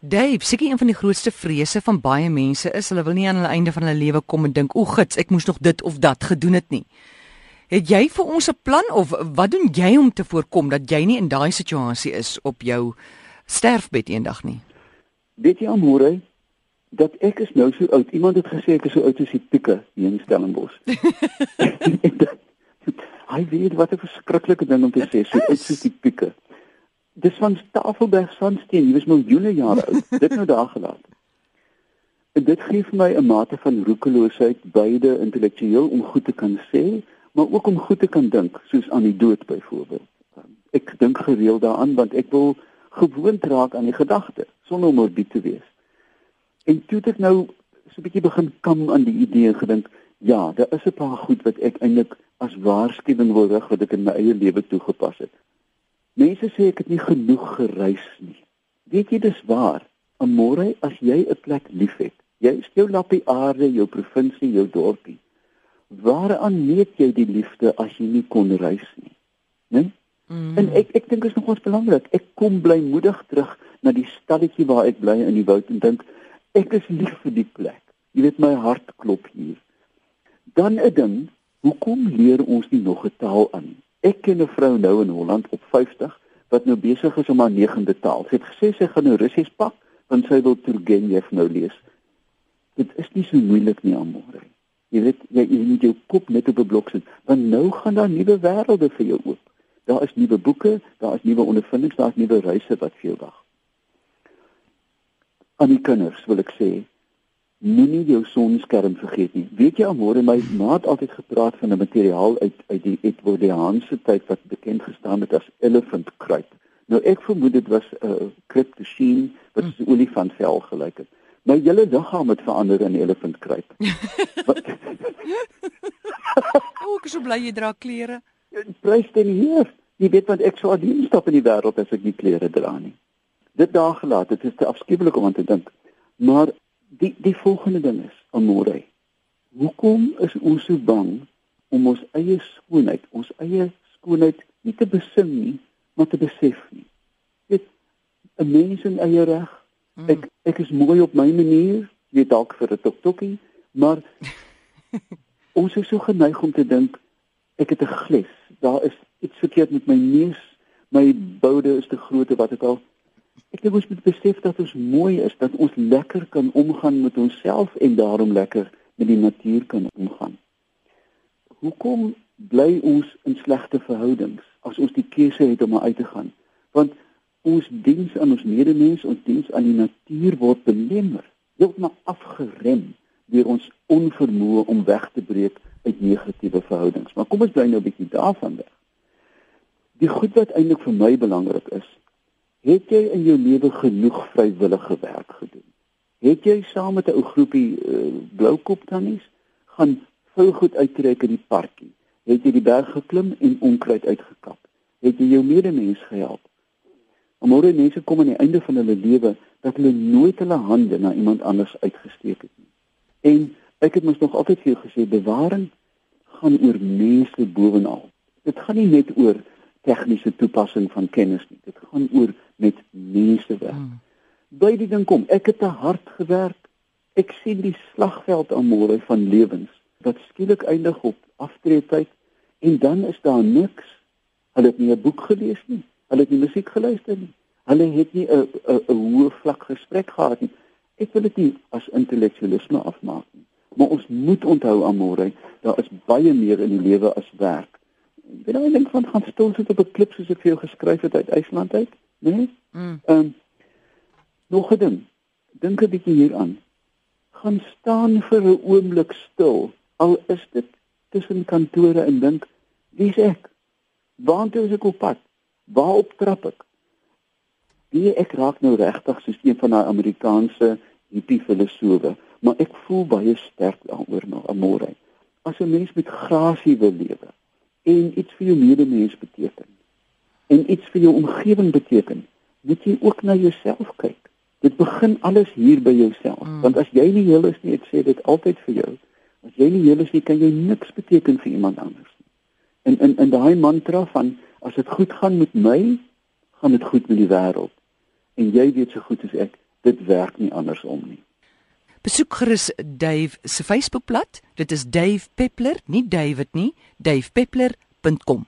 Dave, seker een van die grootste vrese van baie mense is hulle wil nie aan hulle einde van hulle lewe kom en dink, "O, gits, ek moes nog dit of dat gedoen het nie." Het jy vir ons 'n plan of wat doen jy om te voorkom dat jy nie in daai situasie is op jou sterfbed eendag nie? Weet jy amore dat ek is nou so oud. Iemand het gesê ek is so oud soos die pieke hier in Stellenbosch. Hy weet wat 'n verskriklike ding om te sê, so oud soos die pieke dis van Tafelberg sandsteen, jy was miljoene jare oud. Dit nou daar gelaat. En dit gee vir my 'n mate van roekeloosheid, beide intellektueel om goed te kan sê, maar ook om goed te kan dink, soos aan die dood byvoorbeeld. Ek dink gereeld daaraan want ek wil gewoond raak aan die gedagte sonder om morbid te wees. En toe het ek nou so 'n bietjie begin kam aan die idee gedink, ja, daar is 'n paar goed wat ek eintlik as waarskuwing wil rig wat ek in my eie lewe toegepas het. Mense sê ek het nie genoeg gereis nie. Weet jy dis waar? Môre as jy 'n plek liefhet, jy is jou lappie aarde, jou provinsie, jou dorpie. Waaraan meet jy die liefde as jy nie kon reis nie? Né? Mm. En ek ek dink dit is nogals belangrik. Ek kom blymoedig terug na die stalletjie waar ek bly in die woud en dink ek is lief vir die plek. Jy weet my hart klop hier. Dan 'n ding, hoekom leer ons nie nog 'n taal aan? Ek ken 'n vrou nou in Holland op 50 wat nou besig is om haar negende taal. Sy het gesê sy gaan nou Russies pak want sy wil Turgenev nou lees. Dit is nie so moeilik nie almore. Jy weet jy, jy moet jou kop net op 'n blok sit want nou gaan daar nuwe wêrelde vir jou oop. Daar is nuwe boeke, daar is nuwe ondervindings, daar is nuwe reise wat vir jou wag. Aan die kinders wil ek sê, moenie jou sonskerm vergeet nie. Weet jy almore my maat altyd gepraat van 'n materiaal uit uit die Edwardiaanse tyd wat bekend gestaan het as elephant kruip. Nou ek vermoed dit was 'n uh, kryptosheen wat so 'n olifantvel gelyk het. My hele liggaam het verander in elephant kruip. Ook so bly jy dra klere. Prys dit hier. Jy weet want ek sou alleen stap in die wêreld as ek nie klere dra nie. Dit daar gelaat, dit is te afskuwelik om aan te dink. Maar die die volgende ding is amore. Hoekom is ons so bang om ons eie skoonheid, ons eie skoonheid nie te besin nie, maar te besef nie? Dit 'n mens in eie reg. Hmm. Ek ek is mooi op my manier, jy dalk vir 'n toktokkie, maar ons is so geneig om te dink ek het 'n gles. Daar is iets verkeerd met my neus. My boude is te groot wat ek al Ek dink ons moet besef dat ons mooi is, dat ons lekker kan omgaan met onsself en daarom lekker met die natuur kan omgaan. Hoekom bly ons in slegte verhoudings as ons die keuse het om uit te gaan? Want ons diens aan ons medemens, ons diens aan die natuur word belemmer, heeltemal afgerem deur ons onvermoë om weg te breek uit negatiewe verhoudings. Maar kom ons bly nou 'n bietjie daarvan weg. Die goed wat eintlik vir my belangrik is, Het jy in jou lewe genoeg vrywillige werk gedoen? Het jy saam met 'n ou groepie uh, bloukop tannies gaan vul goed uittrek in die parkie? Het jy die berg geklim en onkruid uitgekap? Het jy jou medemens gehelp? Môre mense kom aan die einde van hulle lewe dat hulle nooit hulle hande na iemand anders uitgesteek het nie. En ek het mos nog altyd vir jou gesê bewaring gaan oor mense bovenal. Dit gaan nie net oor tegniese toepassing van kennis nie. Dit gaan oor met mense werk. Hmm. By die ding kom, ek het te hard gewerk. Ek sien die slagveld aan môre van lewens wat skielik eindig op aftreetyd en dan is daar niks. Hulle het nie 'n boek gelees nie. Hulle het nie musiek geluister nie. Hulle het nie 'n 'n 'n hoë vlak gesprek gehad nie. Ek wil dit nie as intellektualisme afmaak nie. Maar ons moet onthou aan môre, daar is baie meer in die lewe as werk. Weet jy, ek dink van gaan stil sit op 'n klip soos ek vir jou geskryf het uit IJsland uit né? Nee? Mm. Ehm um, nog 'n ding. Dink 'n bietjie hieraan. Gaan staan vir 'n oomblik stil. Al is dit tussen kantore en dink, wie's ek? Waartoe is ek op pad? Waarop trap ek? Wie ek raak nou regtig soos een van daai Amerikaanse hippie filosowe, maar ek voel baie sterk daaroor na môre. As 'n mens met grasie wil lewe en iets vir jou medemens beteken, en iets vir jou omgewing beteken, moet jy ook na jouself kyk. Dit begin alles hier by jouself. Mm. Want as jy nie heel is nie, ek sê dit altyd vir jou. As jy nie heel is nie, kan jy niks beteken vir iemand anders nie. En in in daai mantra van as dit goed gaan met my, gaan dit goed met die wêreld. En jy weet so goed as ek, dit werk nie andersom nie. Besoek gerus Dave se Facebookblad. Dit is Dave Peppler, nie David nie, davepeppler.com.